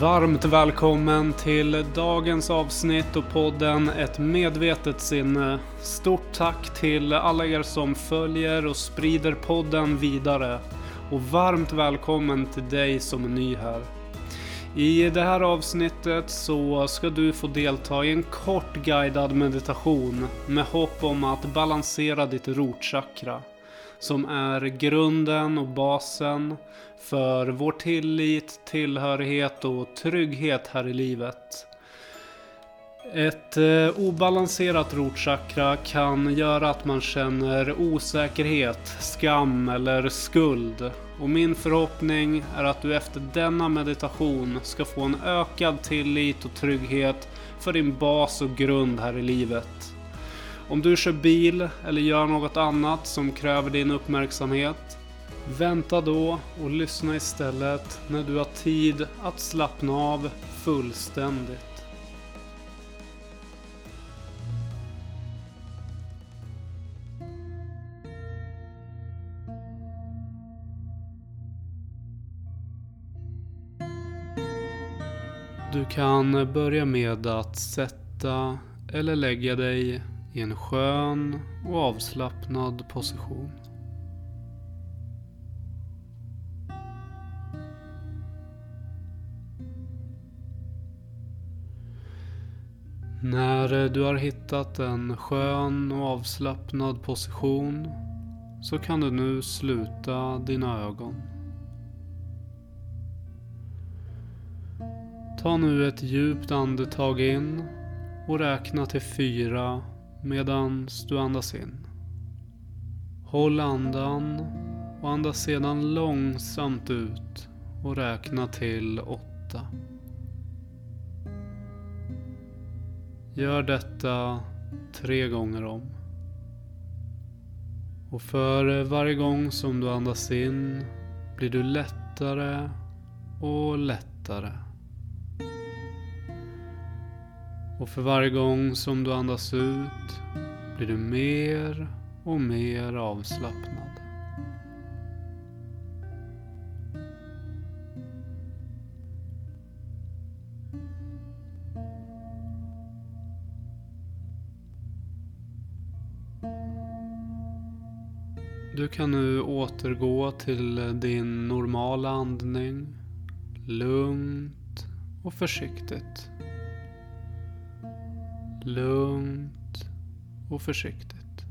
Varmt välkommen till dagens avsnitt och podden Ett medvetet sinne. Stort tack till alla er som följer och sprider podden vidare. Och varmt välkommen till dig som är ny här. I det här avsnittet så ska du få delta i en kort guidad meditation med hopp om att balansera ditt rotchakra. Som är grunden och basen för vår tillit, tillhörighet och trygghet här i livet. Ett eh, obalanserat rotchakra kan göra att man känner osäkerhet, skam eller skuld. Och min förhoppning är att du efter denna meditation ska få en ökad tillit och trygghet för din bas och grund här i livet. Om du kör bil eller gör något annat som kräver din uppmärksamhet Vänta då och lyssna istället när du har tid att slappna av fullständigt. Du kan börja med att sätta eller lägga dig i en skön och avslappnad position. När du har hittat en skön och avslappnad position så kan du nu sluta dina ögon. Ta nu ett djupt andetag in och räkna till fyra medan du andas in. Håll andan och andas sedan långsamt ut och räkna till åtta. Gör detta tre gånger om. Och för varje gång som du andas in blir du lättare och lättare. Och för varje gång som du andas ut blir du mer och mer avslappnad. Du kan nu återgå till din normala andning. Lugnt och försiktigt. Lugnt och försiktigt.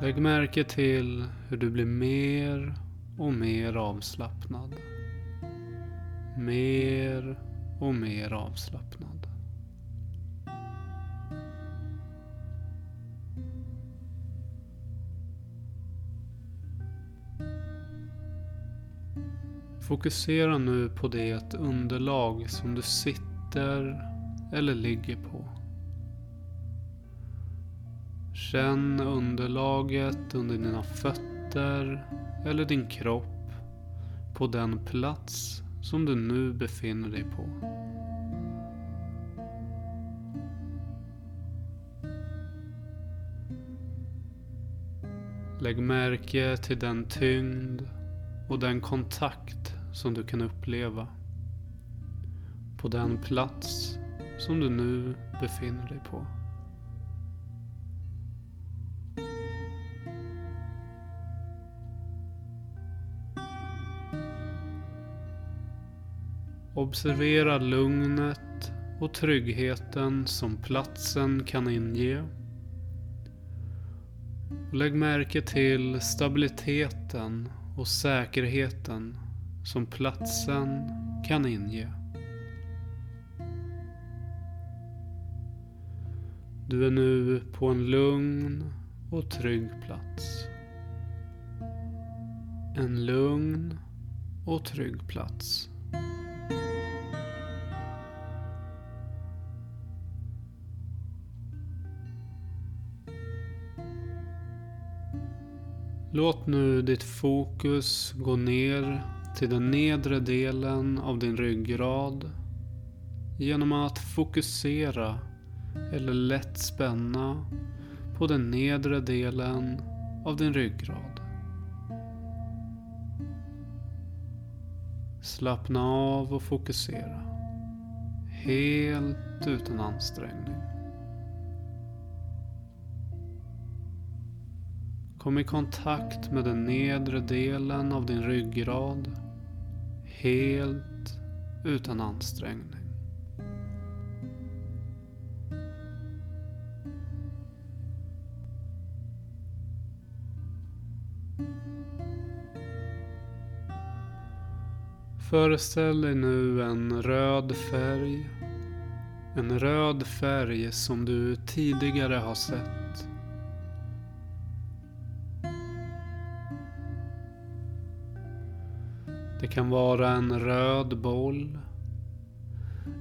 Lägg märke till hur du blir mer och mer avslappnad. Mer och mer avslappnad. Fokusera nu på det underlag som du sitter eller ligger på. Känn underlaget under dina fötter eller din kropp på den plats som du nu befinner dig på. Lägg märke till den tyngd och den kontakt som du kan uppleva på den plats som du nu befinner dig på. Observera lugnet och tryggheten som platsen kan inge. Och lägg märke till stabiliteten och säkerheten som platsen kan inge. Du är nu på en lugn och trygg plats. En lugn och trygg plats. Låt nu ditt fokus gå ner till den nedre delen av din ryggrad genom att fokusera eller lätt spänna på den nedre delen av din ryggrad. Slappna av och fokusera. Helt utan ansträngning. Kom i kontakt med den nedre delen av din ryggrad. Helt utan ansträngning. Föreställ dig nu en röd färg. En röd färg som du tidigare har sett. Det kan vara en röd boll.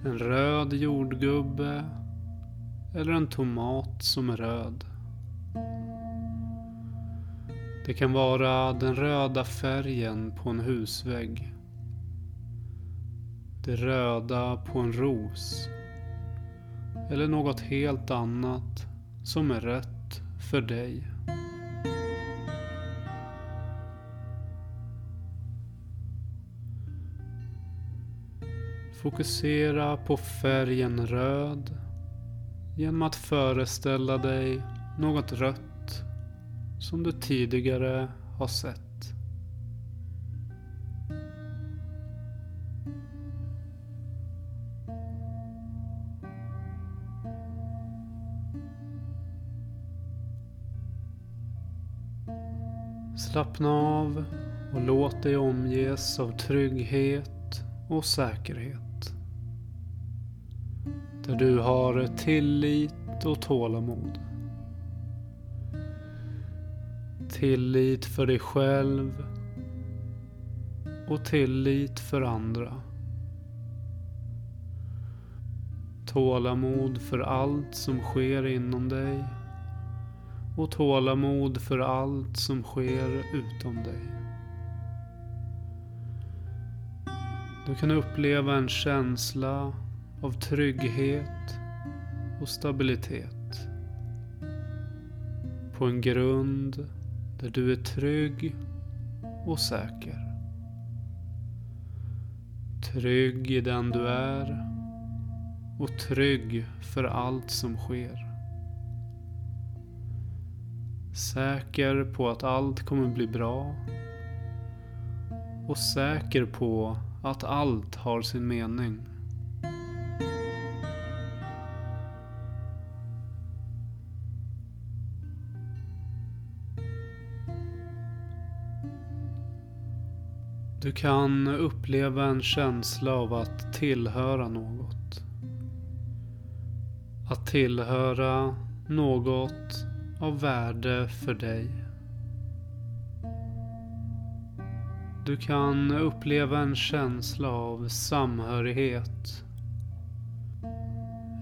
En röd jordgubbe. Eller en tomat som är röd. Det kan vara den röda färgen på en husvägg. Det röda på en ros. Eller något helt annat som är rätt för dig. Fokusera på färgen röd genom att föreställa dig något rött som du tidigare har sett. Slappna av och låt dig omges av trygghet och säkerhet. Där du har tillit och tålamod. Tillit för dig själv och tillit för andra. Tålamod för allt som sker inom dig och tålamod för allt som sker utom dig. Du kan uppleva en känsla av trygghet och stabilitet. På en grund där du är trygg och säker. Trygg i den du är och trygg för allt som sker. Säker på att allt kommer bli bra. Och säker på att allt har sin mening. Du kan uppleva en känsla av att tillhöra något. Att tillhöra något av värde för dig. Du kan uppleva en känsla av samhörighet.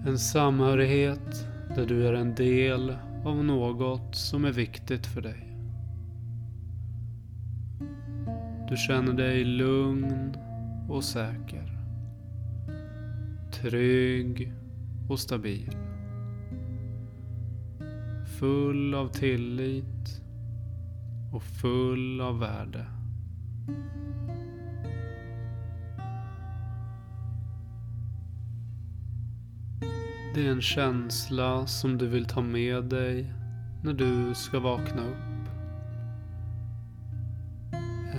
En samhörighet där du är en del av något som är viktigt för dig. Du känner dig lugn och säker. Trygg och stabil full av tillit och full av värde. Det är en känsla som du vill ta med dig när du ska vakna upp.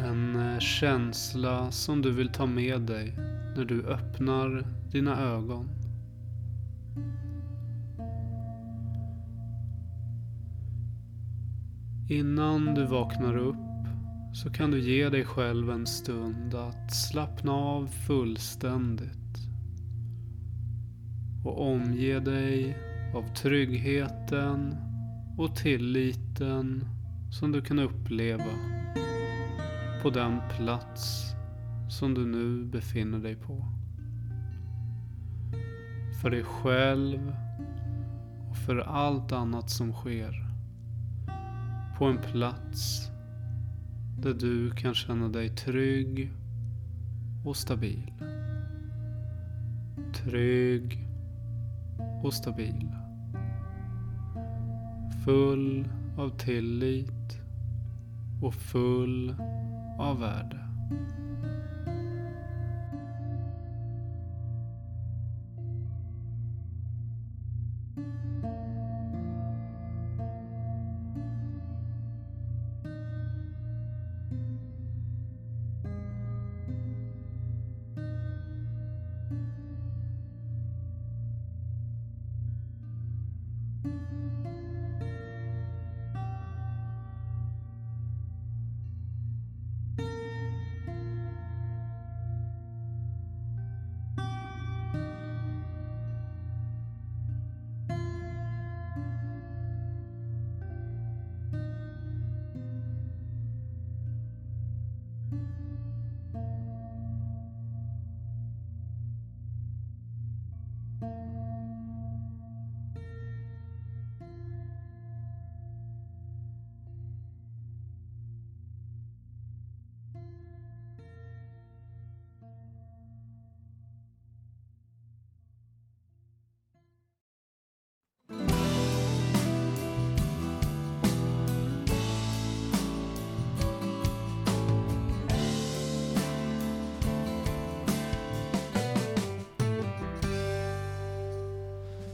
En eh, känsla som du vill ta med dig när du öppnar dina ögon. Innan du vaknar upp så kan du ge dig själv en stund att slappna av fullständigt. Och omge dig av tryggheten och tilliten som du kan uppleva på den plats som du nu befinner dig på. För dig själv och för allt annat som sker på en plats där du kan känna dig trygg och stabil. Trygg och stabil. Full av tillit och full av värde.